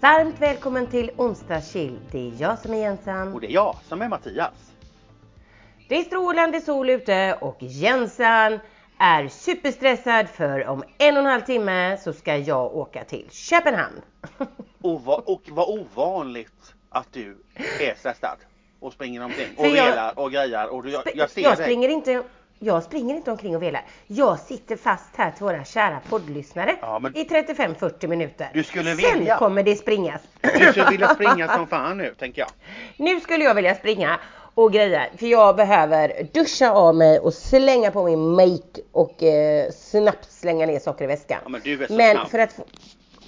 Varmt välkommen till onsdagschill. Det är jag som är Jensan. Och det är jag som är Mattias. Det är strålande sol ute och Jensan är superstressad för om en och en halv timme så ska jag åka till Köpenhamn. Ova och vad ovanligt att du är stressad och springer omkring och jag- velar och grejar och du, jag, jag ser jag dig. springer inte jag springer inte omkring och velar. Jag sitter fast här till våra kära poddlyssnare Ja, men- i 35-40 minuter. Du skulle Sen vilja. kommer det springas. Du skulle vilja springa som fan nu tänker jag. Nu skulle jag vilja springa och greja för jag behöver duscha av mig och slänga på min make och eh, snabbt slänga ner saker i väskan. Ja, men du är så men snabb. för att få,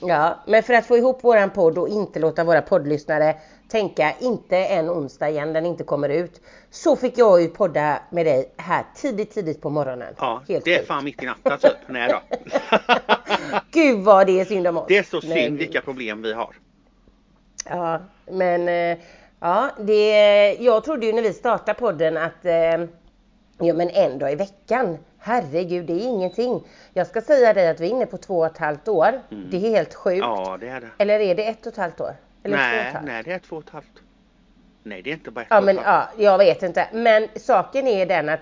Ja, men för att få ihop våran podd och inte låta våra poddlyssnare tänka inte en onsdag igen den inte kommer ut. Så fick jag ju podda med dig här tidigt tidigt på morgonen. Ja, Helt det är sjukt. fan mitt i natten typ. Nej då. Gud vad det är synd om oss. Det är så Nej, synd vilka problem vi har. Ja, men eh, ja, det, jag trodde ju när vi startade podden att eh, ja, men en dag i veckan. Herregud, det är ingenting. Jag ska säga dig att vi är inne på två och ett halvt år. Det är helt sjukt. Mm. Ja det är det. Eller är det ett och ett halvt år? Eller Nej, nej det är två och ett halvt. Nej det är inte bara ett Ja, men ja, jag vet inte. Men saken är den att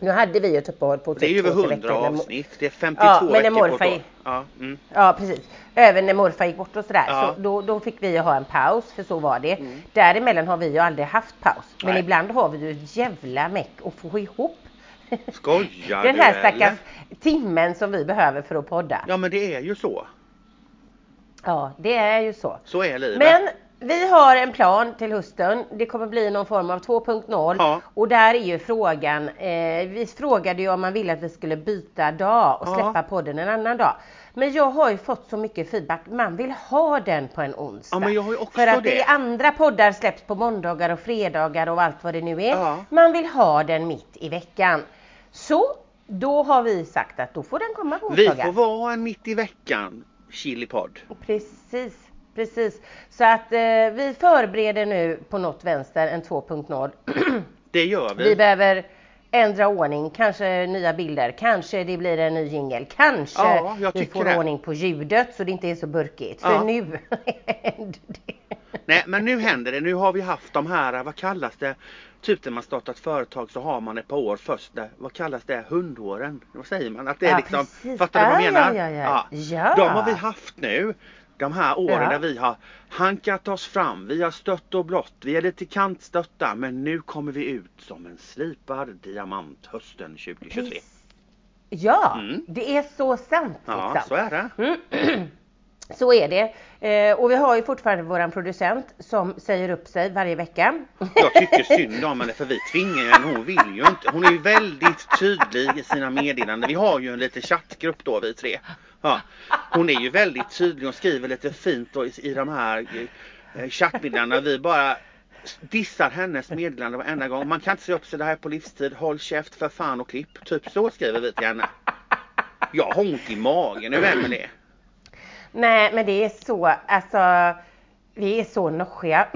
nu hade vi ett uppehåll på Det är ju typ över två, tre 100 veckor när mo- avsnitt. Det är 52 Ja, men när morfar år. Ja, mm. Ja precis. Även när morfar gick bort och sådär. Ja. Så då, då fick vi ju ha en paus för så var det. Däremellan har vi ju aldrig haft paus. Men Nej. ibland har vi ju ett jävla meck att få ihop. Skojar Den du här eller? stackars timmen som vi behöver för att podda. Ja men det är ju så. Ja det är ju så. Så är livet. Men vi har en plan till hösten. Det kommer bli någon form av 2.0 Ja. och där är ju frågan. Eh, vi frågade ju om man ville att vi skulle byta dag och Ja. släppa podden en annan dag. Men jag har ju fått så mycket feedback. Man vill ha den på en onsdag. Ja, men jag har ju också För att det. i andra poddar släpps på måndagar och fredagar och allt vad det nu är. Ja. Man vill ha den mitt i veckan. Så då har vi sagt att då får den komma på Vi onsdagar. får vara en mitt i veckan chilipodd. Precis, precis. Så att eh, vi förbereder nu på något vänster en 2.0. Det gör vi. vi behöver ändra ordning, kanske nya bilder, kanske det blir en ny jingel, kanske Ja, jag vi får det. ordning på ljudet så det inte är så burkigt. För Ja. nu händer det. Nej men nu händer det. Nu har vi haft de här, vad kallas det? Typ när man startar ett företag så har man ett par år först. Där, vad kallas det? Hundåren? Vad säger man? Att det är Ja, liksom, precis. fattar du vad jag Ja, menar? ja, ja, ja. Ja. De har vi haft nu. De här åren Ja. där vi har hankat oss fram. Vi har stött och blått. Vi är lite kantstötta. Men nu kommer vi ut som en slipad diamant hösten 2023. Ja, Mm. det är så sant. Ja, liksom. så är det. Så är det. Eh, och vi har ju fortfarande våran producent som säger upp sig varje vecka. Jag tycker synd om henne för vi tvingar henne. Hon vill ju inte. Hon är ju väldigt tydlig i sina meddelanden. Vi har ju en liten chattgrupp då vi tre. Ja. Hon är ju väldigt tydlig och skriver lite fint då i, i de här eh, chattmeddelandena. Vi bara dissar hennes meddelande varenda gång. Man kan inte säga upp sig det här är på livstid. Håll käft för fan och klipp. Typ så skriver vi till henne. Jag har ont i magen nu det? Nej, men det är så, alltså, vi är så noschiga.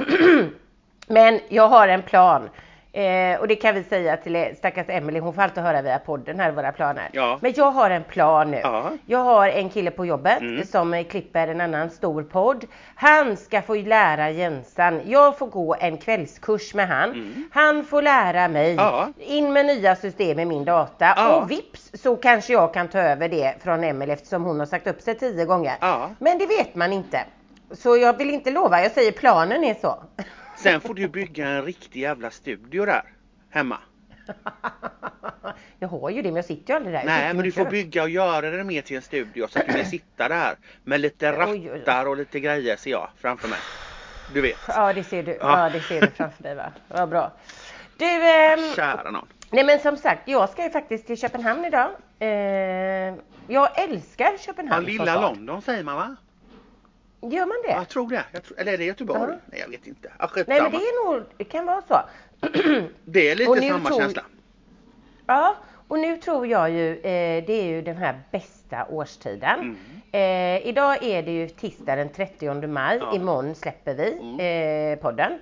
men jag har en plan. Eh, och det kan vi säga till stackars Emelie, hon får alltid höra via podden här våra planer. Ja. Men jag har en plan nu. Ja. Jag har en kille på jobbet Mm. som klipper en annan stor podd. Han ska få lära Jensan. Jag får gå en kvällskurs med han. Han får lära mig. Mm. Ja. In med nya system i min data. Och vips så kanske jag kan ta över det från Emelie eftersom hon har sagt upp sig tio gånger. Men det vet man inte. Så jag vill inte lova, jag säger planen är så. Sen får du bygga en riktig jävla studio där. Hemma. jag har ju det men jag sitter ju aldrig där. Nej men du får kör. bygga och göra det mer till en studio så att du kan sitta där med lite rattar och lite grejer ser jag framför mig. Du vet. Ja det ser du, Ja. ja. det ser du framför dig va. Vad bra. Du, ehm, Kära någon. nej men som sagt jag ska ju faktiskt till Köpenhamn idag. Eh, jag älskar Ja, Köpenhamn som lilla. London säger man va? Gör man det? Jag tror det. Jag tror, eller är det Göteborg? Ja. Nej jag vet inte. Skitsamma. Nej men det är nog, det kan vara så. det är lite samma tror- känsla. Ja, och nu tror jag ju, eh, det är ju den här bästa årstiden. Mm. Eh, idag är det ju tisdag den 30 maj, Ja. Mm. imorgon släpper vi eh, podden.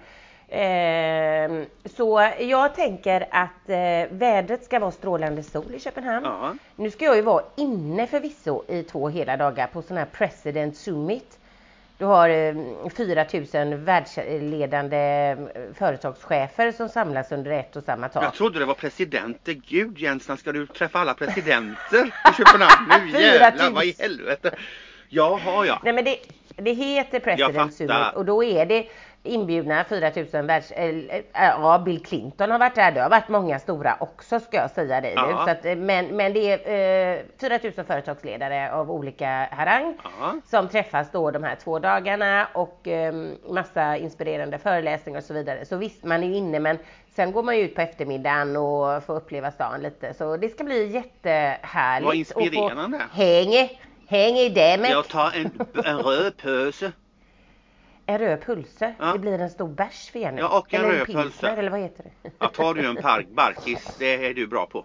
Eh, så jag tänker att eh, vädret ska vara strålande sol i Köpenhamn. Ja. Nu ska jag ju vara inne förvisso i två hela dagar på sån här President Summit. Du har eh, 4000 världsledande eh, företagschefer som samlas under ett och samma tak. Jag trodde det var presidenter. Gud Jens, ska du träffa alla presidenter i Köpenhamn? Nu jävlar, vad i helvete. Jaha ja. Nej men det, det heter President. Summit och då är det inbjudna 4000 världs... eh, Ja, Bill Clinton har varit där. Det har varit många stora också ska jag säga dig nu. Så att, eh, men, men det är eh, 4000 företagsledare av olika harang Ja. som träffas då de här två dagarna och eh, massa inspirerande föreläsningar och så vidare. Så visst, man är inne men sen går man ju ut på eftermiddagen och får uppleva stan lite. Så det ska bli jättehärligt. Vad inspirerande. Häng, häng i det med Jag tar en, en röd pöse. En röd pulse. Ja. Det blir en stor bärs för Jenny. Ja, och en eller röd pilsner, pölse. Eller vad heter det? Ja, tar du en park, barkis, det är du bra på.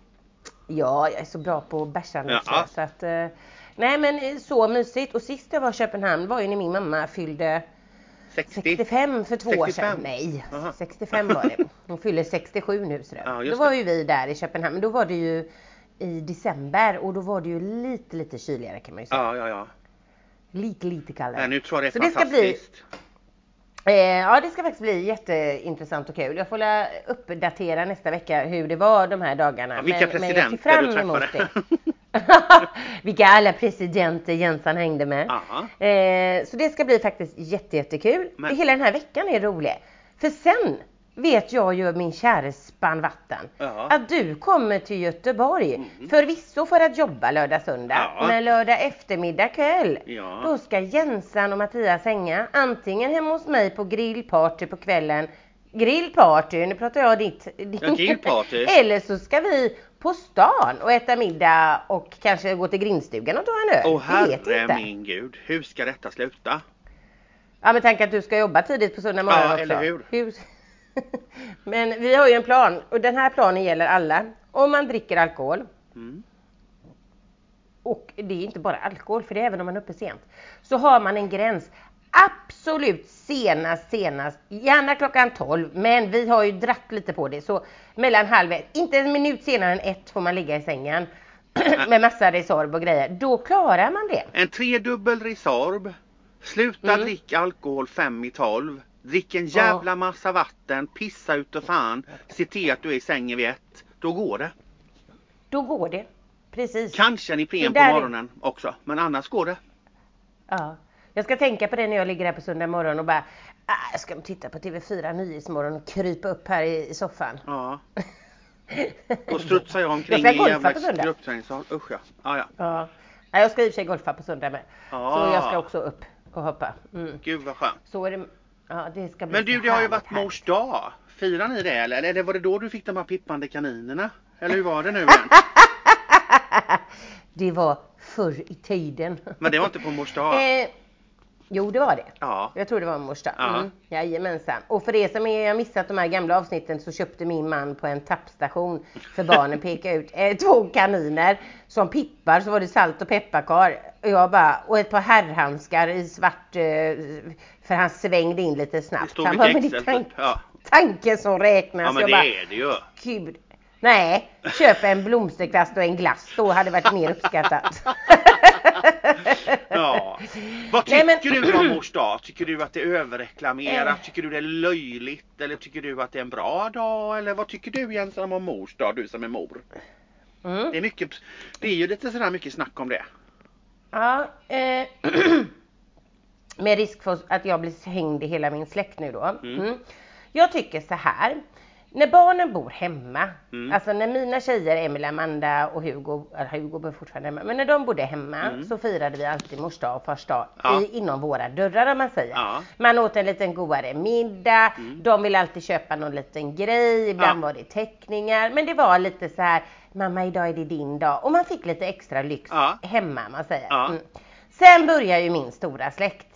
Ja, jag är så bra på bärsande Ja. så, att eh, Nej men eh, så mysigt. Och sist jag var i Köpenhamn var ju när min mamma fyllde 60. 65 för två år 65? sedan. Nej, Aha. 65 var det. Hon fyller 67 nu så. Ja, Då var det. ju vi där i Köpenhamn. Men då var det ju i december och då var det ju lite lite kyligare kan man ju säga. Ja, ja, ja. Lite lite kallare. Nej, nu tror jag det Så är det ska bli- fantastiskt. Ja det ska faktiskt bli jätteintressant och kul. Jag får uppdatera nästa vecka hur det var de här dagarna. Ja, vilka ser presidenter fram du träffade. vilka alla presidenter Jensan hängde med. Eh, så det ska bli faktiskt jätte, jättekul. Men- Hela den här veckan är rolig. För sen vet jag ju min käre spann vatten Ja. att du kommer till Göteborg. Förvisso för att jobba lördag söndag. Ja. Men lördag eftermiddag kväll. Ja. Då ska Jensan och Mattias hänga antingen hemma hos mig på grillparty på kvällen. Grillparty, nu pratar jag ditt. din- Ja, grillparty. Eller så ska vi på stan och äta middag och kanske gå till grindstugan och ta en öl. Åh herre min gud, hur ska detta sluta? Ja men tänk att du ska jobba tidigt på söndag morgon Ja, också. eller hur? men vi har ju en plan och den här planen gäller alla. Om man dricker alkohol Mm. och det är inte bara alkohol för det är även om man är uppe sent. Så har man en gräns. Absolut senast, senast, gärna klockan 12 men vi har ju dratt lite på det så mellan halv ett, inte en minut senare än ett får man ligga i sängen med massa Resorb och grejer. Då klarar man det. En tredubbel Resorb. Sluta Mm. dricka alkohol fem i tolv. Drick en jävla massa vatten, pissa ut och fan. Se till att du är i sängen vid ett. Då går det. Då går det. Precis. Kanske en Ipren på där är- morgonen också. Men annars går det. Ja. Jag ska tänka på det när jag ligger här på söndag morgon och bara ah, jag ska nog titta på TV4 Nyhetsmorgon och krypa upp här i, i soffan. Ja. Då strutsar jag omkring Jag i en jävla gruppträningssal. Usch ja. ja, ja. Ja. Ja, jag ska i och för sig golfa på söndag med. Ah. Så jag ska också upp och hoppa. Mm. Gud vad skönt. Så är det. Ja, det ska bli Men du, det har ju varit härligt. mors dag. Firar ni det eller? Eller var det då du fick de här pippande kaninerna? Eller hur var det nu igen? Det var förr i tiden. Men det var inte på mors dag? Eh, jo, det var det. Ja. Jag tror det var mors dag. Ja. Mm, jajamensan. Och för er som har missat de här gamla avsnitten så köpte min man på en tappstation för barnen peka ut eh, två kaniner som pippar så var det salt och pepparkar. Och jag bara, och ett par herrhandskar i svart eh, för han svängde in lite Det snabbt. stod Han bara, lite men det är tank. Ja. tanken som räknas. ja men jag det bara, är det ju. Gud. Nej, köp en blomsterkvast och en glass då hade varit mer uppskattat. Ja. Vad Nej, tycker men- du om mors dag? Tycker du att det är överreklamerat? Eh. Tycker du det är löjligt? Eller tycker du att det är en bra dag? Eller vad tycker du Jensen om mors dag? Du som är mor. Mm. Det är, mycket, det är ju lite sådär mycket snack om det. Ja, eh, med risk för att jag blir hängd i hela min släkt nu då. Mm. Jag tycker så här. När barnen bor hemma, Mm. alltså när mina tjejer, Emelie, Amanda och Hugo, eller Hugo bor fortfarande hemma, men när de bodde hemma så firade vi alltid mors dag och fars dag Mm. Ja. i, inom våra dörrar om man säger. Ja. Man åt en liten godare middag, de vill alltid köpa någon liten grej, ibland Ja. var det teckningar, men det var lite så här, mamma idag är det din dag och man fick lite extra lyx hemma man säger. Mm. Sen börjar ju min stora släkt.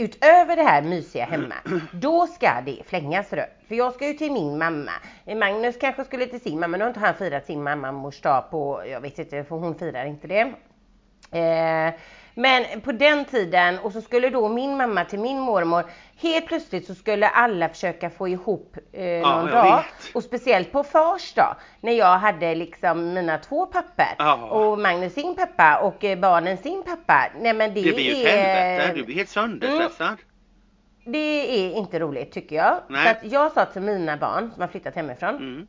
Utöver det här mysiga hemma, då ska det flängas rött. För jag ska ju till min mamma. Magnus kanske skulle till sin mamma, nu har inte han firat sin mamma mors dag på, jag vet inte, för hon firar inte det. Eh, men på den tiden, och så skulle då min mamma till min mormor, helt plötsligt så skulle alla försöka få ihop eh, någon jag dag. vet. Och speciellt på fars dag, när jag hade liksom mina två pappor. Ja. Och Magnus sin pappa och eh, barnen sin pappa. Nej men det, Det blir ju är... helvete. Du blir helt sönderstressad. Det är inte roligt tycker jag. Nej. Så att jag sa till mina barn som har flyttat hemifrån. Mm.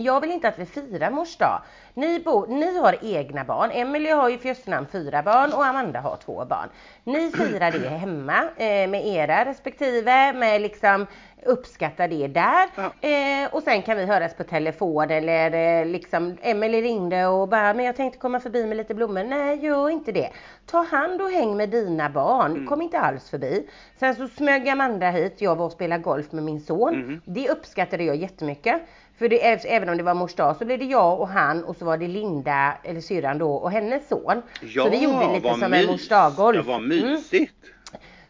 Jag vill inte att vi firar mors dag. Ni, bo, ni har egna barn. Emelie har ju för just namn fyra barn och Amanda har två barn. Ni firar det hemma eh, med era respektive, med liksom uppskatta det där. Ja. Eh, och sen kan vi höras på telefon eller eh, liksom Emelie ringde och bara, men jag tänkte komma förbi med lite blommor. Nej, gör inte det. Ta hand och häng med dina barn. Mm. Kom inte alls förbi. Sen så smög Amanda hit. Jag var och spelade golf med min son. Mm. Det uppskattade jag jättemycket. För det, äv- även om det var mors dag så blev det jag och han och så var det Linda, eller syrran då, och hennes son. Ja, så vi gjorde lite vad som mys. en mors dag-golf. Det var Mm. mysigt.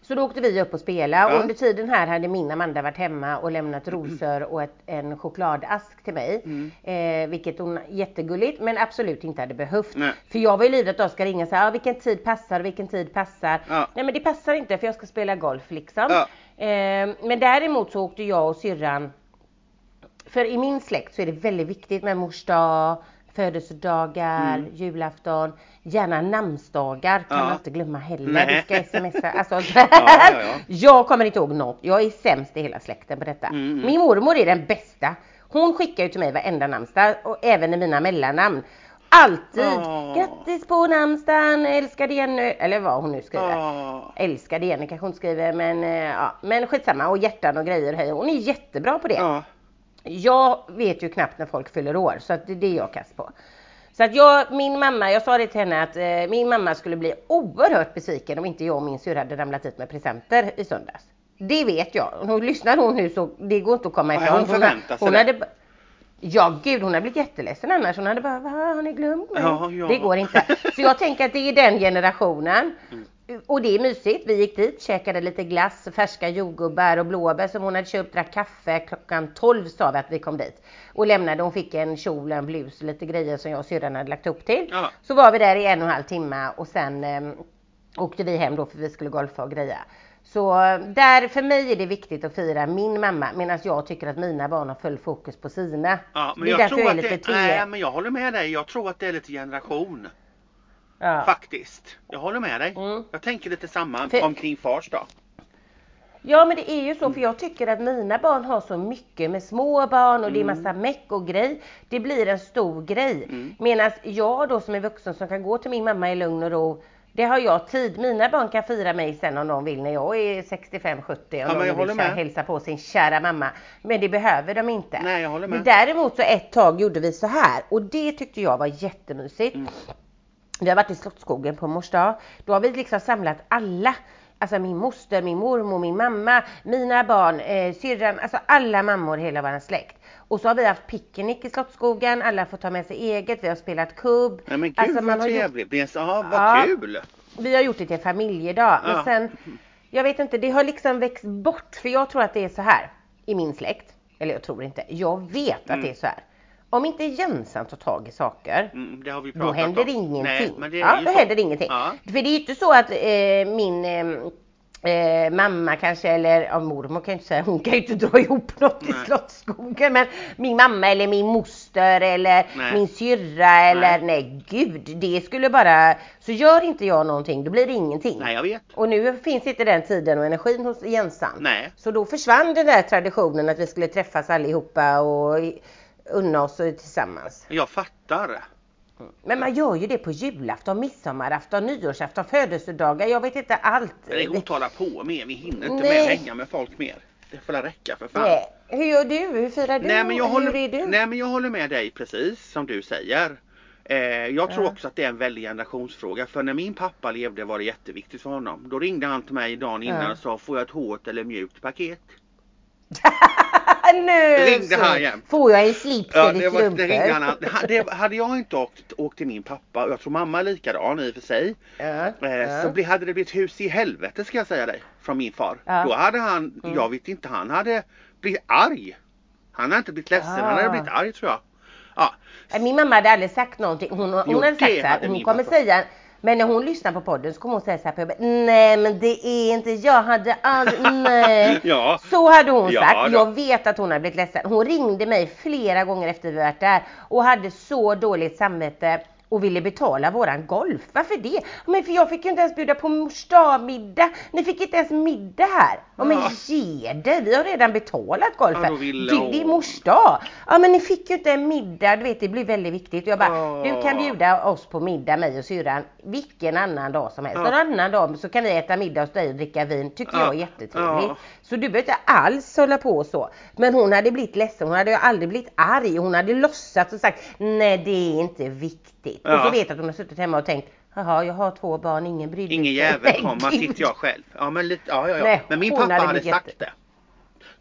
Så då åkte vi upp och spelade Ja. och under tiden här hade min Amanda varit hemma och lämnat rosor och ett, en chokladask till mig. Mm. Eh, vilket hon jättegulligt men absolut inte hade behövt. Nej. För jag var ju livrädd att de ska ringa och säga ah, vilken tid passar, vilken tid passar. Ja. Nej men det passar inte för jag ska spela golf liksom. Ja. Eh, men däremot så åkte jag och syrran för i min släkt så är det väldigt viktigt med mors dag, födelsedagar, julafton, gärna namnsdagar kan Ja. man inte glömma heller. Nej. Du ska smsa, alltså, ja, ja. Jag kommer inte ihåg något. Jag är sämst i hela släkten på detta. Mm, mm. Min mormor är den bästa. Hon skickar ju till mig varenda namnsdag och även i mina mellannamn. Alltid! Åh. Grattis på namnsdagen, älskade Jenny. Eller vad hon nu skriver. Ja. Älskade Jenny kanske hon skriver men eh, ja. Men skitsamma och hjärtan och grejer hej. Hon är jättebra på det. Ja. Jag vet ju knappt när folk fyller år så att det är det jag kast på. Så att jag, min mamma, jag sa det till henne att eh, min mamma skulle bli oerhört besviken om inte jag och min syrra hade ramlat hit med presenter i söndags. Det vet jag. Och lyssnar hon nu så det går inte att komma ifrån. hon förväntar sig hon det. hade, Ja gud hon hade blivit jätteledsen annars. Hon hade bara, Va, har ni glömt mig? Ja, ja. Det går inte. Så jag tänker att det är den generationen. Mm. Och det är mysigt. Vi gick dit, käkade lite glass, färska jordgubbar och blåbär som hon hade köpt, drack kaffe. Klockan 12 sa vi att vi kom dit. Och lämnade, hon fick en kjol, en blus och lite grejer som jag och syrran hade lagt upp till. Ja. Så var vi där i en och en halv timme och sen eh, åkte vi hem då för vi skulle golfa och greja. Så eh, där, för mig är det viktigt att fira min mamma medan jag tycker att mina barn har full fokus på sina. Ja, men det är jag därför tror jag är lite det, nej, men jag håller med dig. Jag tror att det är lite generation. Ja. Faktiskt. Jag håller med dig. Mm. Jag tänker lite samma För- omkring fars dag. Ja men det är ju så för jag tycker att mina barn har så mycket med små barn och det är massa meck och grej. Det blir en stor grej. Mm. Medan jag då som är vuxen som kan gå till min mamma i lugn och ro. Det har jag tid. Mina barn kan fira mig sen om de vill när jag är 65-70 om men jag de vill med. hälsa på sin kära mamma. Men det behöver de inte. Nej, jag håller med. Men däremot så ett tag gjorde vi så här och det tyckte jag var jättemysigt. Mm. Vi har varit i Slottsskogen på mors dag. Då har vi liksom samlat alla. Alltså min moster, min mormor, min mamma, mina barn, eh, syrran, alltså alla mammor i hela vår släkt. Och så har vi haft picknick i Slottsskogen, alla får ta med sig eget, vi har spelat kubb. Nej men gud Alltså, man vad gjort- trevligt. Så, ja, vad Ja. kul. Vi har gjort det till familjedag. Men Ja. sen, jag vet inte, det har liksom växt bort. För jag tror att det är så här i min släkt. Eller jag tror inte, jag vet att Mm. det är så här. Om inte Jensan tar tag i saker Mm, då händer om. ingenting. Nej, men det ja, då så. händer ingenting. Ja. För det är ju inte så att eh, min eh, eh, mamma kanske, eller ja, mormor kan jag inte säga, hon kan ju inte dra ihop något i Nej. Slottsskogen. Men min mamma eller min moster eller Nej. min syrra eller nej gud, det skulle bara, så gör inte jag någonting då blir det ingenting. Nej, jag vet. Och nu finns inte den tiden och energin hos Jensan. Nej. Så då försvann den där traditionen att vi skulle träffas allihopa och i- unna oss tillsammans. Jag fattar. Men man gör ju det på julafton, midsommarafton, nyårsafton, födelsedagar. Jag vet inte allt. Inte att hålla på med. Vi hinner inte Nej. med hänga med folk mer. Det får väl räcka för fan. Nej. Hur gör du? Hur firar du? Nej men, jag Hur håller, är du? nej men jag håller med dig precis som du säger. Eh, jag tror Ja. också att det är en väldig generationsfråga. För när min pappa levde var det jätteviktigt för honom. Då ringde han till mig dagen innan Ja. och sa får jag ett hårt eller mjukt paket? nu Ringde han igen. får jag en slipsel Ja, i det, var, det ringde han. Det- Det, hade jag inte åkt, åkt till min pappa och jag tror mamma är likadan i och för sig. Ja, Eh, ja. Så bli, hade det blivit hus i helvete ska jag säga dig. Från min far. Ja. Mm. Då hade han, jag vet inte, han hade blivit arg. Han hade inte blivit ledsen, han hade Ah. blivit arg tror jag. Ja, Min mamma hade aldrig sagt någonting. Hon, hon Jo, hade sagt det så här, hon kommer pappa. säga Men när hon lyssnar på podden så kommer hon säga så här på jobbet. Nej men det är inte, jag hade aldrig, nej. Ja. Så hade hon Ja, sagt. då. Jag vet att hon har blivit ledsen. Hon ringde mig flera gånger efter vi varit där och hade så dåligt samvete och ville betala våran golf. Varför det? Men för jag fick ju inte ens bjuda på mors middag. Ni fick inte ens middag här. Ja men Ja. ge det, vi har redan betalat golfen. Ja, det, det är mors dag. Ja men ni fick ju inte en middag, du vet det blir väldigt viktigt. Jag bara, Ja. du kan bjuda oss på middag, mig och syrran, vilken annan dag som helst. Ja. En annan dag så kan vi äta middag hos dig och dricka vin, tycker Ja. jag är jättetrevligt. Ja. Så du behöver inte alls hålla på så. Men hon hade blivit ledsen, hon hade ju aldrig blivit arg. Hon hade låtsats och sagt, nej det är inte viktigt. Och Ja. så vet jag att hon har suttit hemma och tänkt, jaha jag har två barn, ingen brydde Ingen sig." jävel Nej, kommer, gud. sitter jag själv. Ja men lite, ja ja ja. Nej, men min pappa hade hade, sagt jätte- det.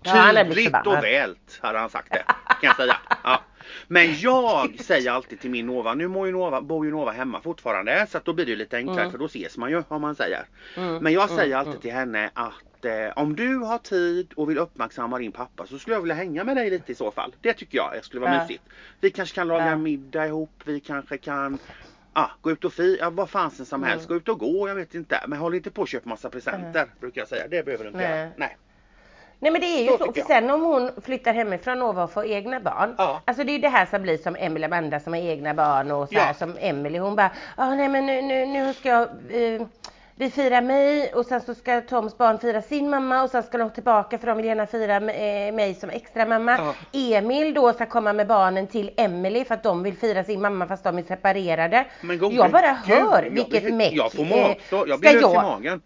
Ja, Tydligt och förbannad. vält hade han sagt det. Kan jag säga. Ja. Men jag säger alltid till min Nova, nu ju Nova, bor ju Nova hemma fortfarande så att då blir det lite enklare Mm. för då ses man ju om man säger. Mm, Men jag säger mm, alltid mm. till henne att eh, om du har tid och vill uppmärksamma din pappa så skulle jag vilja hänga med dig lite i så fall. Det tycker jag skulle vara Ja. mysigt. Vi kanske kan laga Ja. middag ihop, vi kanske kan Ah, gå ut och fi, ja, vad fansen som Mm. helst. Gå ut och gå, jag vet inte. Men håll inte på och köp massa presenter brukar jag säga. Det behöver du inte Nej. göra. Nej. Nej men det är ju Så så, för sen om hon flyttar hemifrån Nova och får egna barn. Ja. Alltså det är ju det här som blir som Emelie och Amanda som har egna barn och så Ja. här som Emelie hon bara, ah, nej men nu, nu, nu ska jag, eh, vi fira mig och sen så ska Toms barn fira sin mamma och sen ska de tillbaka för de vill gärna fira eh, mig som extra mamma. Ja. Emil då ska komma med barnen till Emelie för att de vill fira sin mamma fast de är separerade. Men jag bara hör vilket meck. Jag får magsår, jag blir lös i magen.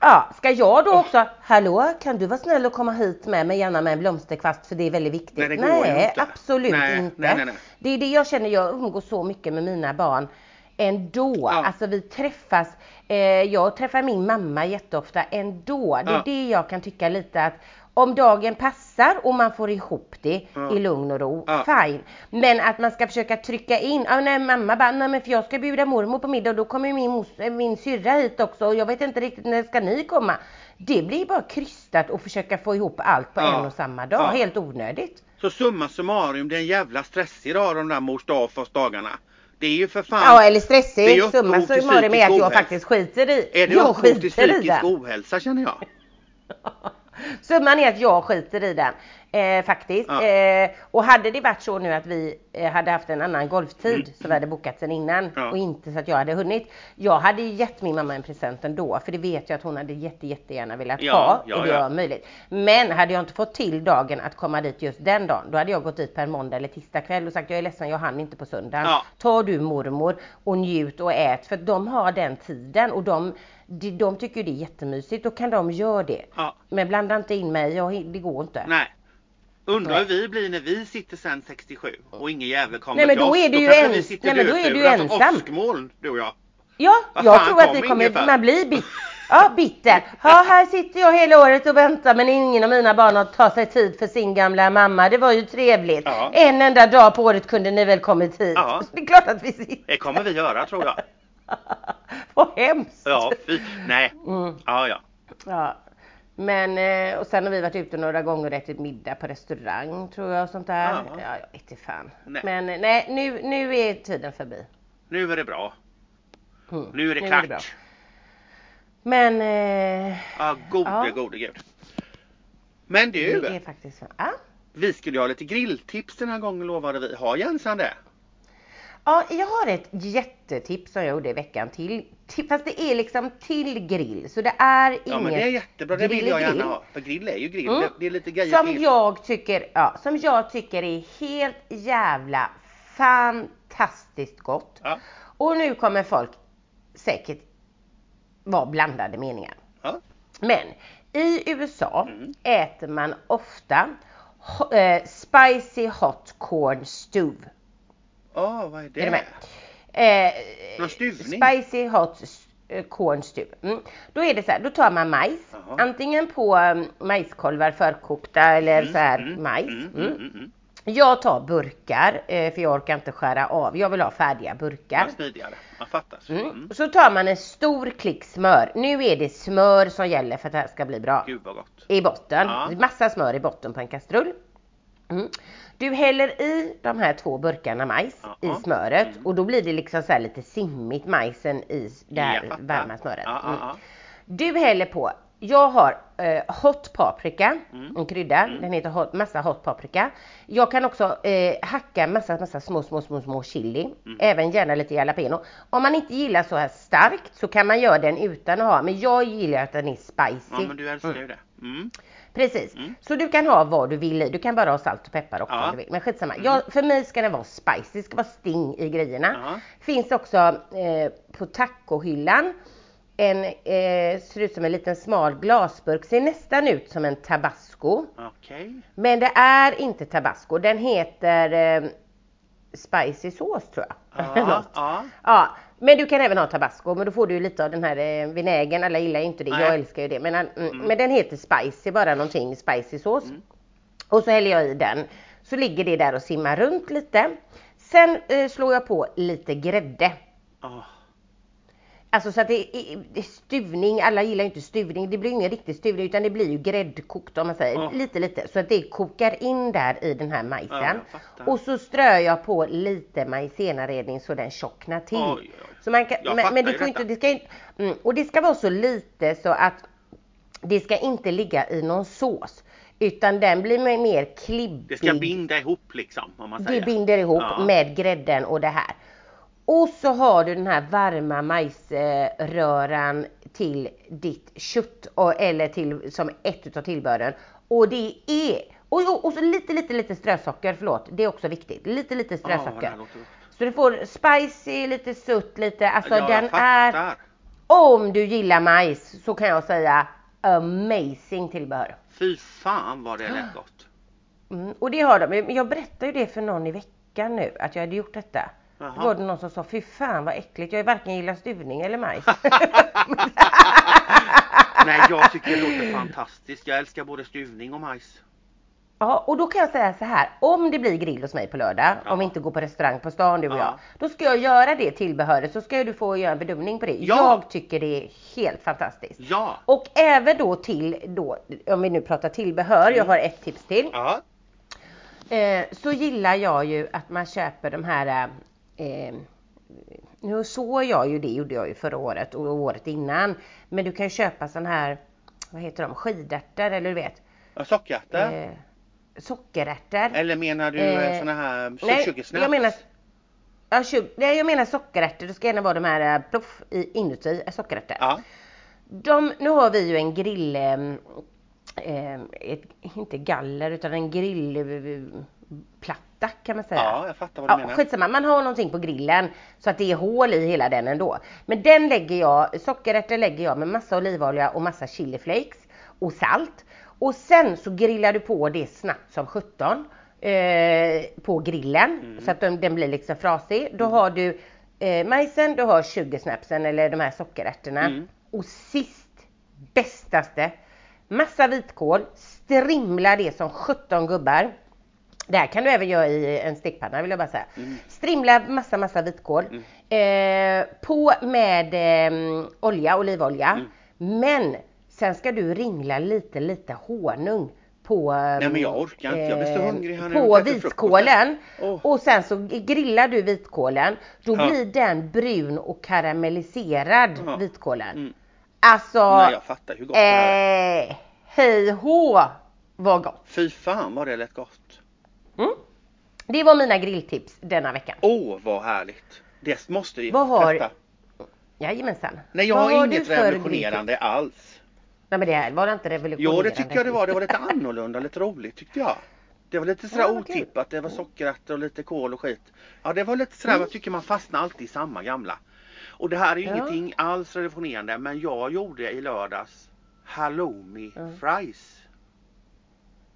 Ja, ska jag då också, hallå kan du vara snäll och komma hit med mig gärna med en blomsterkvast för det är väldigt viktigt. Nej, det går ju inte. absolut Nej, inte. nej, nej, nej. Det är det jag känner, jag umgås så mycket med mina barn ändå. Ja. Alltså vi träffas, eh, jag träffar min mamma jätteofta ändå. Det är Ja. det jag kan tycka lite att om dagen passar och man får ihop det Ja. i lugn och ro, Ja. fine. Men att man ska försöka trycka in, ah, nej mamma bara, nej men för jag ska bjuda mormor på middag och då kommer min, mos, min syrra hit också och jag vet inte riktigt när ska ni komma. Det blir bara krystat och försöka få ihop allt på Ja. en och samma dag, helt onödigt. Så summa summarum, det är en jävla stress idag de där mors dag fast dagarna. Det är ju för fan. Ja eller upphov summa summarum är att jag ohälsa. faktiskt skiter i. är det jag upphov till i psykisk ohälsa känner jag. Summan är att jag skiter i den. Eh, faktiskt. Ja. Eh, och hade det varit så nu att vi eh, hade haft en annan golftid Mm. som vi hade bokat sen innan Ja. och inte så att jag hade hunnit. Jag hade gett min mamma en present ändå för det vet jag att hon hade jätte, jättegärna velat Ja, ha ja, och det var möjligt. Men hade jag inte fått till dagen att komma dit just den dagen då hade jag gått dit på en måndag eller tisdag kväll och sagt jag är ledsen jag hann inte på söndagen. Ta du mormor och njut och ät för de har den tiden och de, de, de tycker det är jättemysigt. Då kan de göra det. Ja. Men blanda inte in mig, jag, det går inte. Nej. Undrar hur vi blir när vi sitter sen 67 och ingen jävel kommer Nej, men då är du ju ens- nej, men då är du ju ensam. åskmoln, du och jag. Ja, Vad jag tror att vi kommer, man blir bit, ja, bitter. Ja, här sitter jag hela året och väntar men ingen av mina barn har tagit sig tid för sin gamla mamma. Det var ju trevligt. Ja. En enda dag på året kunde ni väl kommit hit? Ja. Det är klart att vi sitter. Det kommer vi göra tror jag. Vad hemskt. Ja, fy. Nej. Mm. Ja, ja. Ja. Men, eh, och sen har vi varit ute några gånger och ätit middag på restaurang tror jag och sånt där. Ja. Ja, jag vet inte fan. Nej. Men eh, nej, nu, nu är tiden förbi. Nu är det bra. Mm. Nu är det klart. bra. Men eh, Ja, gode, Ja. gode gud. Men du, det är faktiskt. Ja. vi skulle ha lite grilltips den här gången lovade vi. Har Jensan det? Ja, jag har ett jättetips som jag gjorde i veckan till. Till fast det är liksom till grill. Så det är inget Ja men det är jättebra, det vill jag gärna ha. För grill är ju grill, Mm. det, är lite grejer Som till. jag tycker, ja, som jag tycker är helt jävla fantastiskt gott. Ja. Och nu kommer folk säkert vara blandade meningar. Ja. Men i USA Mm. äter man ofta ho- eh, spicy hot corn stew. Åh, vad är det? Är? Eh? Spicy hot eh, corn stew. Mm. Då är det så här, då tar man majs. Jaha. Antingen på um, majskolvar förkokta eller så här Mm, majs. Mm, Mm. mm, mm. Jag tar burkar eh, för jag orkar inte skära av. Jag vill ha färdiga burkar. Ja, smidigare. Man fattar. Mm. Mm. Så tar man en stor klick smör. Nu är det smör som gäller för att det här ska bli bra. Gud vad gott. I botten. Ja. Massa smör i botten på en kastrull. Mm. Du häller i de här två burkarna majs Ja. i smöret Mm. och då blir det liksom så här lite simmigt majsen i det här fattar. varma smöret. Ja, ja, Mm. ja. Du häller på, jag har eh, hot paprika, Mm. en krydda, den heter hot, massa hot paprika. Jag kan också eh, hacka massa, massa små, små, små, små chili, Mm. även gärna lite jalapeno. Om man inte gillar så här starkt så kan man göra den utan att ha, men jag gillar att den är spicy. ja men du älskar ju det. Mm. Precis, Mm. så du kan ha vad du vill i. Du kan bara ha salt och peppar också Ja. om du vill. Men skitsamma. Jag, för mig ska den vara spicy, det ska vara sting i grejerna. Ja. Finns också eh, på tacohyllan en, eh, ser ut som en liten smal glasburk, ser nästan ut som en tabasco. Okej. Men det är inte tabasco, den heter eh, spicy sås tror jag. Ja, ja. Ja, men du kan även ha tabasco, men då får du lite av den här eh, vinägern. Alla gillar ju inte det, Nej. jag älskar ju det. Men, mm. men den heter spicy, bara någonting spicy sås. Och så häller jag i den. Så ligger det där och simmar runt lite. Sen eh, slår jag på lite grädde. Åh, Alltså så att det är, det är stuvning, alla gillar ju inte stuvning. Det blir ingen riktig stuvning utan det blir ju gräddkokt om man säger. Ja. Lite lite. Så att det kokar in där i den här Ja, majsen. fattar. och så strör jag på lite majsenaredning så den tjocknar till. Oj, oj. Så man kan, men, men det får inte, det ska inte, mm, och det ska vara så lite så att det ska inte ligga i någon sås. Utan den blir mer- mer klibbig. Det ska binda ihop liksom om man säger. Det binder ihop Ja. med grädden och det här. Och så har du den här varma majsröran till ditt kött och, eller till, som ett utav tillbehören. Och det är, och, och, så lite, lite, lite strösocker, förlåt, det är också viktigt. Lite, lite strösocker. gott. så du får spicy, lite sutt, lite, alltså ja, den är, om du gillar majs så kan jag säga amazing tillbehör. Fy fan vad det lät gott. Mm, och det har de. Jag berättade ju det för någon i veckan nu att jag hade gjort detta. Jaha. Då var det någon som sa fy fan vad äckligt. Jag varken gillar stuvning eller majs. Nej, jag tycker det låter fantastiskt. Jag älskar både stuvning och majs. ja, och då kan jag säga så här. Om det blir grill hos mig på lördag, Ja. om vi inte går på restaurang på stan du och Ja. jag. Då ska jag göra det tillbehöret så ska du få göra en bedömning på det. Ja. Jag tycker det är helt fantastiskt. Ja. Och även då till då, om vi nu pratar tillbehör, jag har ett tips till. Ja. Eh, så gillar jag ju att man köper de här eh, nu såg jag ju det, gjorde jag ju förra året och året innan. Men du kan ju köpa sån här, vad heter de, skidärtor eller du vet. ja Sockerärtor? Eh, sockerärtor. Eller menar du eh, eh, såna här Nej, sugar snaps? jag menar, ja, nej, jag menar sockerärtor. Det ska gärna vara de här eh, ploff i, inuti, är sockerärtor. Ja. De, nu har vi ju en grill, eh, eh, ett, inte galler utan en grillplatta kan man säga. ja, jag fattar vad du Ja, menar. skitsamma, man har någonting på grillen så att det är hål i hela den ändå. Men den lägger jag, sockerärtor lägger jag med massa olivolja och massa chiliflakes och salt. Och sen så grillar du på det snabbt som 17 eh, på grillen Mm. så att den, den blir liksom frasig. Då har du eh, majsen, du har sugarsnapsen eller de här sockerärtorna. Mm. Och sist, bästaste, massa vitkål, strimla det som 17 gubbar. Det här kan du även göra i en stekpanna vill jag bara säga. Strimla massa massa vitkål. Eh, på med eh, olja, olivolja. Men sen ska du ringla lite lite honung på, eh, Nej, men jag orkar inte. Jag blir så hungrig här på vitkålen. Åh. Och sen så grillar du vitkålen. Då Ja. blir den brun och karamelliserad Ja. vitkålen. Mm. Alltså, Nej, jag fattar hur gott det här är. eh, hej hå vad gott. Fy fan vad det lät gott. Det var mina grilltips denna veckan. Åh, vad härligt. Det måste vi Vad har- testa. Jajamensan. Nej, jag Vad har inget revolutionerande alls. Nej men det här var det inte revolutionerande. Jo, det tycker jag det var. Det var lite annorlunda, lite roligt tyckte jag. Det var lite sådär Ja, otippat. Det var sockerärtor och lite kål och skit. Ja, det var lite sådär, Mm. jag tycker man fastnar alltid i samma gamla. Och det här är ju Ja. ingenting alls revolutionerande, men jag gjorde i lördags halloumi Mm. fries.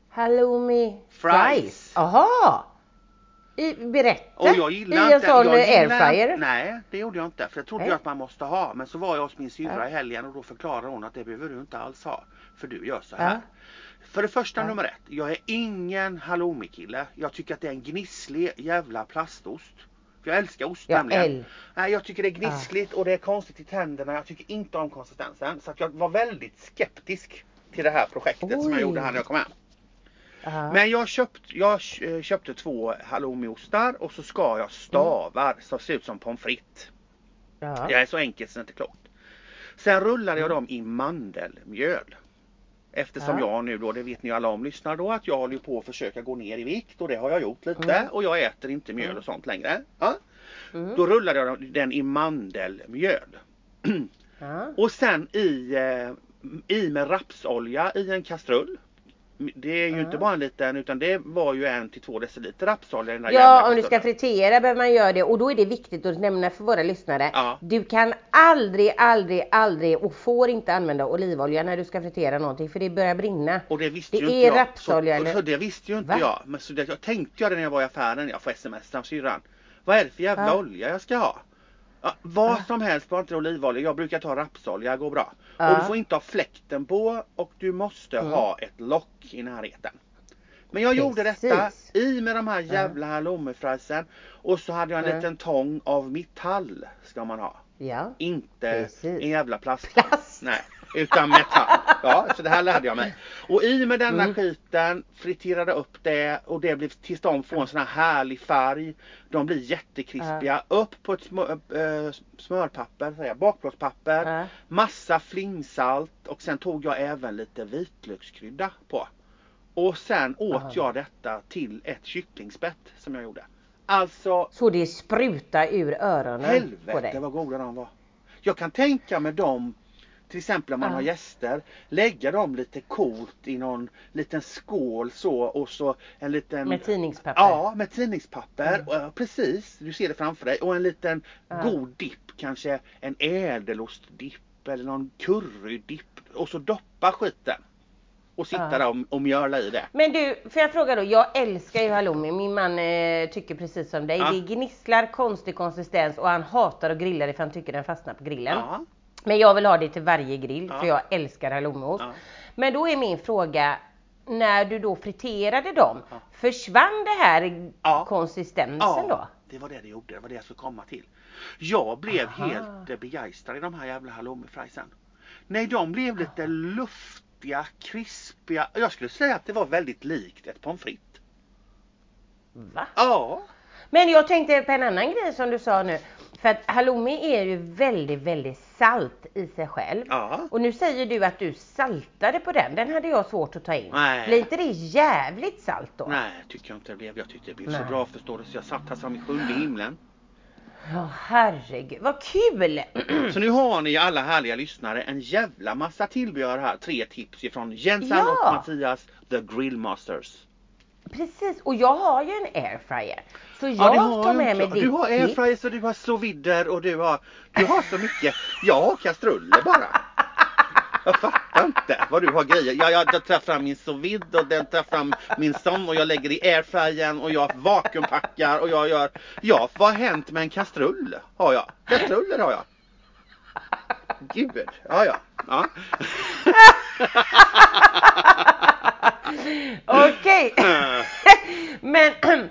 Halloumi Fries. fries. I, berätta. Och jag gillar I en inte... sån jag airfryer. Nej, det gjorde jag inte. För jag trodde Nej. ju att man måste ha. Men så var jag hos min syrra Ja. i helgen och då förklarade hon att det behöver du inte alls ha. För du gör så Ja. här. För det första Ja. nummer ett. Jag är ingen halloumi-kille. Jag tycker att det är en gnisslig jävla plastost. För jag älskar ost Jag nämligen. Nej, jag tycker det är gnissligt och det är konstigt i tänderna. Jag tycker inte om konsistensen. Så jag var väldigt skeptisk till det här projektet som jag Oj. gjorde här när jag kom hem. Ja. Men jag, köpt, jag eh, köpte två halloumiostar och så skar jag stavar som ser ut som pommes frites. Ja. Det är så enkelt så det är inte klokt. Sen rullade jag Mm. dem i mandelmjöl. Eftersom Ja. jag nu då, det vet ni alla om lyssnar då, att jag håller på att försöka gå ner i vikt och det har jag gjort lite Mm. och jag äter inte mjöl och sånt längre. Ja. Mm. Då rullade jag den i mandelmjöl. Ja. Och sen i, eh, i med rapsolja i en kastrull. Det är ju Ja. inte bara en liten utan det var ju en till två deciliter rapsolja i den jävla Ja, om du ska fritera behöver man göra det och då är det viktigt att nämna för våra lyssnare. Ja. Du kan aldrig, aldrig, aldrig och får inte använda olivolja när du ska fritera någonting för det börjar brinna. Och det visste Det ju inte är jag. rapsolja, så, eller? så det visste ju inte Va? jag. Men så det, jag tänkte jag det när jag var i affären. Jag får sms av syrran. Vad är det för jävla Ja. olja jag ska ha? Ja, vad som helst, bara inte olivolja. Jag brukar ta rapsolja, går bra. Och du får inte ha fläkten på och du måste Mm. ha ett lock i närheten. Men jag gjorde detta Precis. i med de här jävla halloumifriesen. Och så hade jag en Ja. liten tång av metall ska man ha. Ja. Inte Precis. en jävla plast. Plast. Nej, utan metall. Ja, så det här lärde jag mig. Och i med denna Mm. skiten friterade upp det och det blev tills de får en sån här härlig färg. De blir jättekrispiga. Upp på ett smör, äh, smörpapper, säger jag, bakplåtspapper. Ja. Massa flingsalt och sen tog jag även lite vitlökskrydda på. Och sen åt jag detta till ett kycklingspett som jag gjorde. Alltså Så det sprutar ur öronen på Helvete dig. vad goda de var. Jag kan tänka mig dem, till exempel om man Ja. har gäster, lägga dem lite coolt i någon liten skål så och så en liten Med tidningspapper. Ja, med tidningspapper. Mm. Och, precis, du ser det framför dig. Och en liten Ja. god dipp, kanske en ädelostdipp eller någon currydipp. Och så doppa skiten. Och sitta Ja. där och, och mjöla i det. Men du, får jag fråga då? Jag älskar ju halloumi. Min man eh, tycker precis som dig. Ja. Det gnisslar, konstig konsistens och han hatar att grilla det för han tycker den fastnar på grillen. Ja. Men jag vill ha det till varje grill Ja. för jag älskar halloumiost. Ja. Men då är min fråga, när du då friterade dem, Ja. försvann det här konsistensen då? det var det det gjorde. Det var det jag skulle komma till. Jag blev Aha. helt begeistrad i de här jävla halloumifriesen. Nej, de blev lite luftiga, krispiga. Jag skulle säga att det var väldigt likt ett pommes frites. Va? Ja. Men jag tänkte på en annan grej som du sa nu. För att halloumi är ju väldigt, väldigt salt i sig själv. Ja. Och nu säger du att du saltade på den. Den hade jag svårt att ta in. Nej. Blir inte det jävligt salt då? Nej, tycker jag inte det blev. Jag tyckte det blev så Nej. bra förstår du. Så jag satt här som i sjunde himlen. Ja, herregud. Vad kul! Så nu har ni alla härliga lyssnare en jävla massa tillbehör här. Tre tips ifrån Jensan Ja. och Mattias, The Grillmasters. Precis, och jag har ju en airfryer. Så jag Ja, tar med mig ditt Du har airfryers och du har sous vider och du har, du har så mycket. Jag har kastruller bara. Jag fattar inte vad du har grejer. Jag, jag, jag tar fram min sous och den tar fram min sån och jag lägger i airfryern och jag vakuumpackar och jag gör. Ja, vad har hänt med en kastrull? Har jag. Kastruller har jag. Gud, ja ja. ja. Okej, men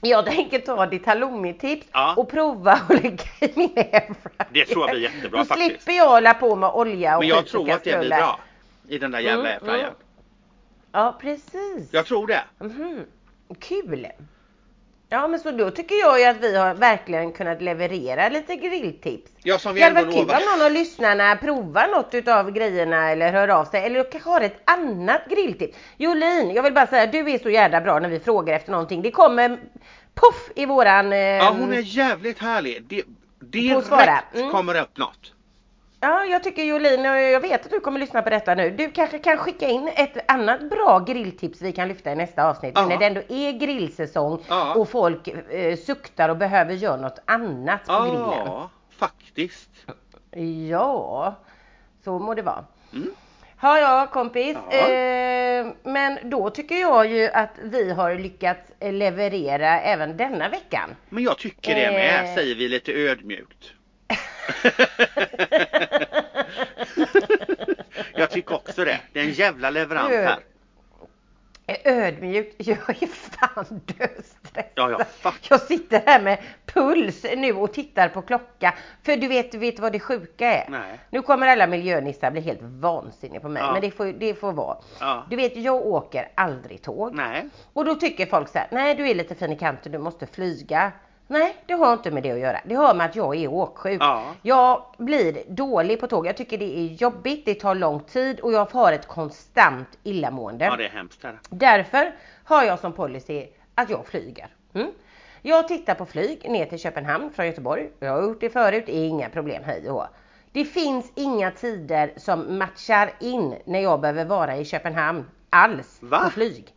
jag tänker ta ditt halloumi-tips Ja. och prova att lägga i min airfryer. Det tror jag blir jättebra Då faktiskt. slipper jag hålla på med olja och Men jag tror att det blir bra. I den där jävla Mm, airfryern. mm. Ja, precis. Jag tror det. Mhm. Kul! Ja men så då tycker jag ju att vi har verkligen kunnat leverera lite grilltips. Ja, som vi Det hade ändå varit kul om någon av lyssnarna provar något utav grejerna eller hör av sig eller kanske har ett annat grilltips. Jolin, jag vill bara säga du är så jävla bra när vi frågar efter någonting. Det kommer puff i våran... Eh, Ja, hon är jävligt härlig. Det, direkt. Mm. kommer upp något. Ja, jag tycker Jolin, jag vet att du kommer lyssna på detta nu. Du kanske kan skicka in ett annat bra grilltips vi kan lyfta i nästa avsnitt. Ja. När det ändå är grillsäsong Ja. och folk eh, suktar och behöver göra något annat på grillen. Ja, faktiskt. Ja, så må det vara. Mm. Ja, ja kompis. Ja. Eh, men då tycker jag ju att vi har lyckats leverera även denna veckan. Men jag tycker det med, Eh. säger vi lite ödmjukt. jag tycker också det. Det är en jävla leverans här. Ödmjukt, jag är fan döstressad. Ja, jag fattar. Jag sitter här med puls nu och tittar på klocka. För du vet, vet vad det sjuka är? Nej. Nu kommer alla miljönissar bli helt vansinniga på mig. Ja. Men det får, det får vara. Ja. Du vet, jag åker aldrig tåg. Nej. Och då tycker folk så här, nej du är lite fin i kanten, du måste flyga. Nej, det har inte med det att göra. Det har med att jag är åksjuk. Ja. Jag blir dålig på tåg. Jag tycker det är jobbigt, det tar lång tid och jag har ett konstant illamående. Ja, det är hemskt. Här. Därför har jag som policy att jag flyger. Mm. Jag tittar på flyg ner till Köpenhamn från Göteborg. Jag har gjort det förut, det är inga problem, hej och. Det finns inga tider som matchar in när jag behöver vara i Köpenhamn alls Va? på flyg.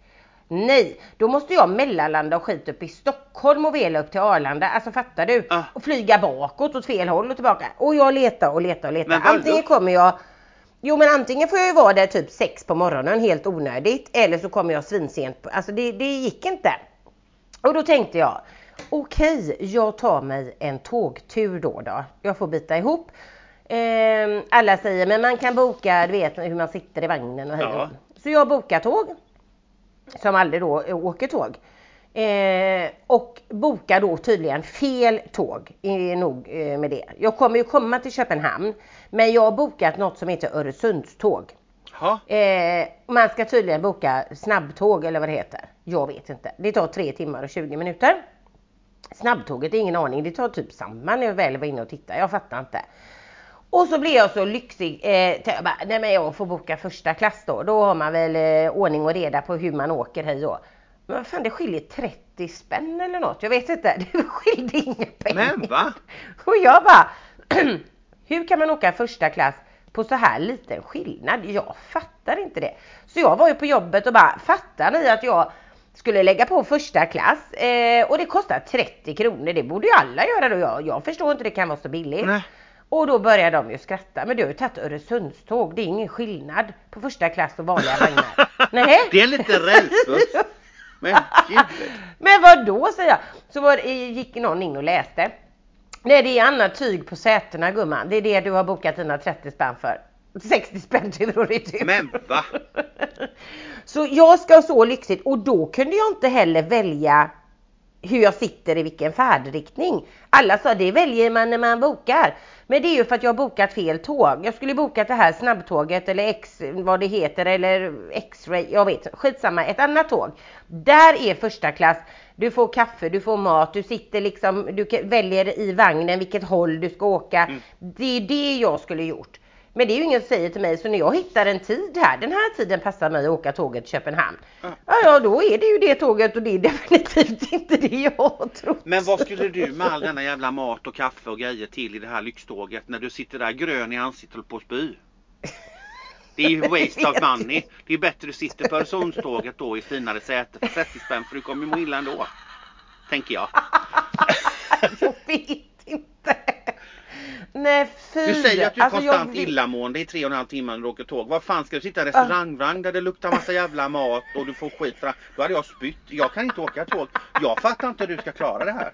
Nej, då måste jag mellanlanda och skit upp i Stockholm och vela upp till Arlanda. Alltså fattar du? Ah. Och flyga bakåt åt fel håll och tillbaka. Och jag letar och letar och letar. Antingen kommer jag Jo men antingen får jag ju vara där typ sex på morgonen helt onödigt eller så kommer jag svinsent. på- Alltså det, det gick inte. Och då tänkte jag okej, jag tar mig en tågtur då då. Jag får bita ihop. Ehm, alla säger men man kan boka, du vet hur man sitter i vagnen och hej Ja. Så jag bokar tåg. Som aldrig då åker tåg. Eh, och bokar då tydligen fel tåg. Är nog eh, med det. Jag kommer ju komma till Köpenhamn. Men jag har bokat något som heter Öresundståg. Eh, man ska tydligen boka snabbtåg eller vad det heter. Jag vet inte. Det tar 3 timmar och 20 minuter. Snabbtåget är ingen aning. Det tar typ samma när jag väl var inne och tittade. Jag fattar inte. Och så blir jag så lyxig. Eh, jag bara, nej men jag får boka första klass då. Då har man väl eh, ordning och reda på hur man åker hej och. Men vad fan det skiljer 30 spänn eller något. Jag vet inte. Det skiljer inga pengar. Men va? Och jag bara, hur kan man åka första klass på så här liten skillnad? Jag fattar inte det. Så jag var ju på jobbet och bara, fattar ni att jag skulle lägga på första klass eh, och det kostar 30 kronor. Det borde ju alla göra då. Jag, jag förstår inte det kan vara så billigt. Nej. Och då börjar de ju skratta. Men du har ju tagit Öresundståg. Det är ingen skillnad på första klass och vanliga vagnar. Nej. Det är en liten rälsbuss. Men gud. Men vad då säger jag. Så var, det- gick någon in och läste. Nej det är annat tyg på sätena gumman. Det är det du har bokat dina 30 spänn för. 60 spänn tur och retur. Men va? Så jag ska så lyxigt och då kunde jag inte heller välja hur jag sitter i vilken färdriktning. Alla sa det väljer man när man bokar. Men det är ju för att jag har bokat fel tåg. Jag skulle bokat det här snabbtåget eller X, vad det heter, eller X-ray, jag vet skitsamma, ett annat tåg. Där är första klass, du får kaffe, du får mat, du sitter liksom, du väljer i vagnen vilket håll du ska åka. Det är det jag skulle gjort. Men det är ju ingen som säger till mig, så när jag hittar en tid här, den här tiden passar mig att åka tåget till Köpenhamn. Ja. Ja, ja, då är det ju det tåget och det är definitivt inte det jag trott. Men vad skulle du med all denna jävla mat och kaffe och grejer till i det här lyxtåget när du sitter där grön i ansiktet och på att spy? Det är ju waste of money. Det är bättre du sitter på Öresundståget då i finare säte för 30 spänn för du kommer ju må illa ändå. Tänker jag. Jag vet inte. Nej fy. Du säger att du är Alltså, konstant vet- illamående i tre och en halv timme när du åker tåg. Vad fan ska du sitta i en restaurangvagn där det luktar massa jävla mat och du får skit för? Då hade jag spytt. Jag kan inte åka tåg. Jag fattar inte hur du ska klara det här.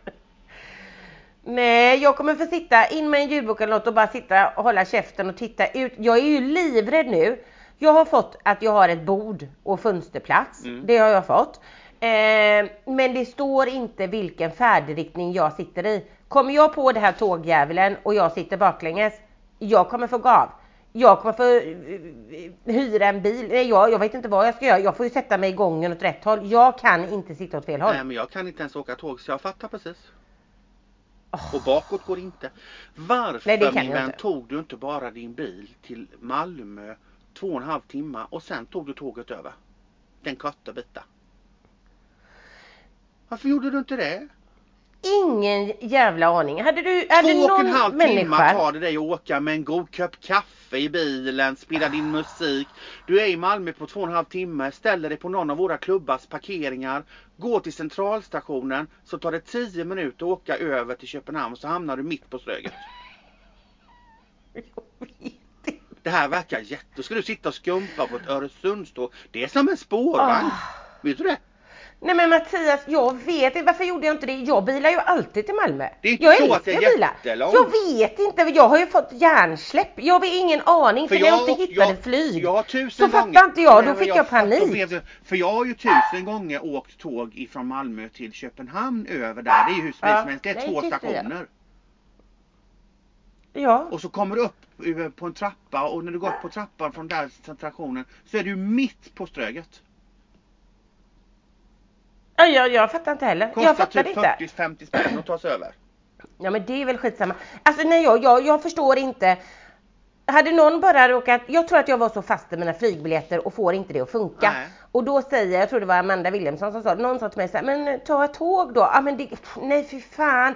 Nej, jag kommer få sitta in med en ljudbok eller något och bara sitta och hålla käften och titta ut. Jag är ju livrädd nu. Jag har fått att jag har ett bord och fönsterplats. Mm. Det har jag fått. Eh, men det står inte vilken färdriktning jag sitter i. Kommer jag på det här tågjävulen och jag sitter baklänges, jag kommer få gå av. Jag kommer få eh, hyra en bil. Nej, jag, jag vet inte vad jag ska göra. Jag får ju sätta mig i gången åt rätt håll. Jag kan inte sitta åt fel håll. Nej men jag kan inte ens åka tåg så jag fattar precis. Och bakåt går inte. Varför Nej, min vän tog du inte bara din bil till Malmö två och en halv timme och sen tog du tåget över? Den korta biten. Varför gjorde du inte det? Ingen jävla aning. Hade du, hade Två och någon en halv människa... timme tar det dig att åka med en god kopp kaffe i bilen, spela din musik. Du är i Malmö på två och en halv timme, ställer dig på någon av våra klubbars parkeringar, går till centralstationen, så tar det 10 minuter att åka över till Köpenhamn så hamnar du mitt på Ströget. Det här verkar jätte... Då ska du sitta och skumpa på ett Öresundståg. Det är som en spårvagn. Ah. Vet du det? Nej men Mattias, jag vet inte, varför gjorde jag inte det? Jag bilar ju alltid till Malmö. Det är inte jag så att det är jättelångt. Jag vet inte, jag har ju fått hjärnsläpp. Jag har ingen aning för, när jag inte hittade flyg. Jag tusen så fattar inte jag, då fick jag, fattar panik. För jag har ju tusen gånger åkt tåg ifrån Malmö till Köpenhamn över där. Det är ju hur Ja, som helst. Det är två jag. stationer. Ja. Och så kommer du upp över på en trappa och när du går upp på trappan från där stationen så är du mitt på Ströget. Ja, jag, jag fattar inte heller. jag Kostar fattar typ inte. 40-50 spänn att ta sig över. Ja men det är väl skitsamma. Alltså nej jag, jag, jag förstår inte. Hade någon bara råkat, jag tror att jag var så fast i mina flygbiljetter och får inte det att funka. Nej. Och då säger, jag tror det var Amanda Williamson som sa någon sa till mig så här, men ta ett tåg då. Ja men det, nej fy fan.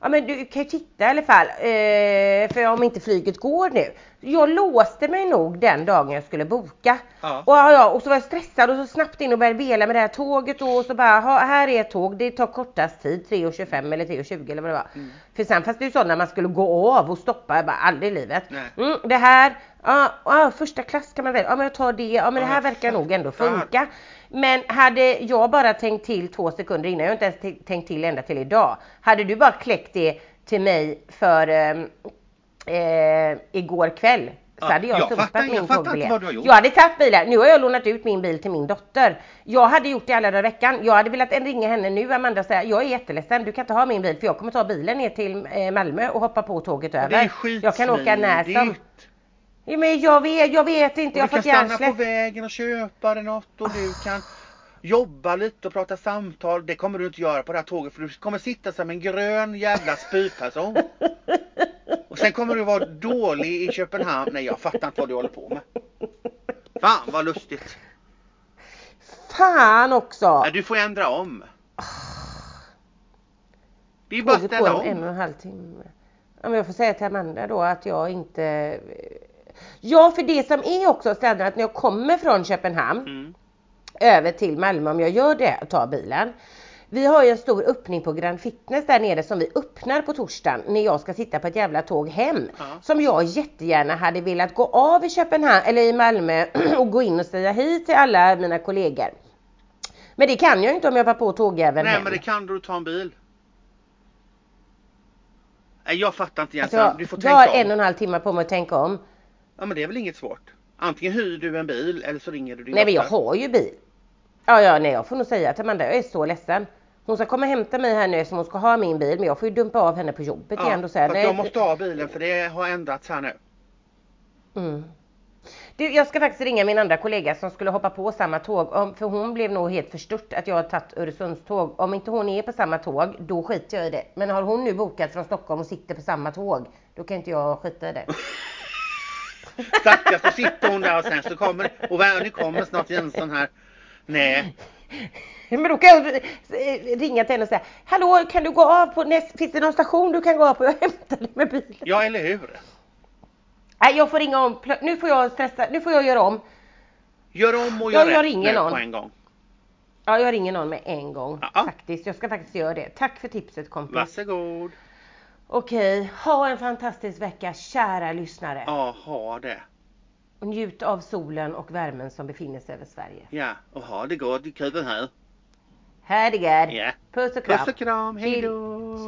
Ja men du kan ju titta i alla fall, eh, för om inte flyget går nu. Jag låste mig nog den dagen jag skulle boka. Ja. Och, ja, och så var jag stressad och så snabbt in och började vela med det här tåget och så bara, ha, här är ett tåg, det tar kortast tid, 3.25 eller 3.20 eller vad det var. Mm. För sen fast det är ju så när man skulle gå av och stoppa, jag bara aldrig i livet. Mm, det här, ja, ja, första klass kan man välja, ja men jag tar det, ja men det här verkar nog ändå funka. Men hade jag bara tänkt till två sekunder innan, jag har inte ens tänkt till ända till idag. Hade du bara kläckt det till mig för ehm, eh, igår kväll så Ja, hade jag, jag sumpat fattar- jag min tågbiljett. du gjort. Jag hade tagit bilen, nu har jag lånat ut min bil till min dotter. Jag hade gjort det alla dagar i veckan. Jag hade velat ringa henne nu Amanda och säga jag är jätteledsen, du kan inte ha min bil för jag kommer ta bilen ner till eh, Malmö och hoppa på tåget över. Det är jag kan åka när som. skitsmidigt. Ja, men jag vet, jag vet inte, jag du har kan fått stanna på hjärnsläpp. vägen och köpa dig något och du kan jobba lite och prata samtal. Det kommer du inte göra på det här tåget för du kommer sitta som en grön jävla spyperson. Och sen kommer du vara dålig i Köpenhamn. Nej jag fattar inte vad du håller på med. Fan vad lustigt. Fan också! Nej, du får ändra om. Det är bara att ställa om en och en halv timme. Ja, men jag får säga till Amanda då att jag inte... Ja, för det som är också sen att när jag kommer från Köpenhamn Mm. Över till Malmö om jag gör det och tar bilen. Vi har ju en stor öppning på Grand Fitness där nere som vi öppnar på torsdagen när jag ska sitta på ett jävla tåg hem. Ja. Som jag jättegärna hade velat gå av i Köpenhamn eller i Malmö och gå in och säga hej till alla mina kollegor. Men det kan jag inte om jag var på tågjäveln Nej hem. men det kan du ta en bil. Nej jag fattar inte Alltså, egentligen. Du får jag har tänka en och om. en halv timme på mig att tänka om. Ja men det är väl inget svårt. Antingen hyr du en bil eller så ringer du din Nej men jag har ju bil. Ja, ja, nej jag får nog säga till Amanda, jag är så ledsen. Hon ska komma och hämta mig här nu som hon ska ha min bil men jag får ju dumpa av henne på jobbet igen och säga nej. jag måste ha bilen för det har ändrats här nu. Mm. Du, jag ska faktiskt ringa min andra kollega som skulle hoppa på samma tåg. För hon blev nog helt förstört att jag har tagit Öresundståg. Om inte hon är på samma tåg, då skiter jag i det. Men har hon nu bokat från Stockholm och sitter på samma tåg, då kan inte jag skita i det. Stackars, så sitter hon där och sen så kommer och nu kommer snart Jönsson här. Nej, Men då kan jag ringa till henne och säga Hallå, kan du gå av på näst, finns det någon station du kan gå av på? Jag hämtar dig med bilen. ja eller hur? Nej, jag får ringa om. Nu får jag stressa, nu får jag göra om. Gör om och Ja, gör jag rätt ringer nu någon. på en gång. Ja, jag ringer någon med en gång. Ja. Faktiskt, jag ska faktiskt göra det. Tack för tipset kompis. Varsågod. Okej, ha en fantastisk vecka kära lyssnare. Ja, ha det. Och njut av solen och värmen som befinner sig över Sverige. Ja, och ha det gott i här. Ha det gött! Ja. Puss och kram! Puss och kram, hej då.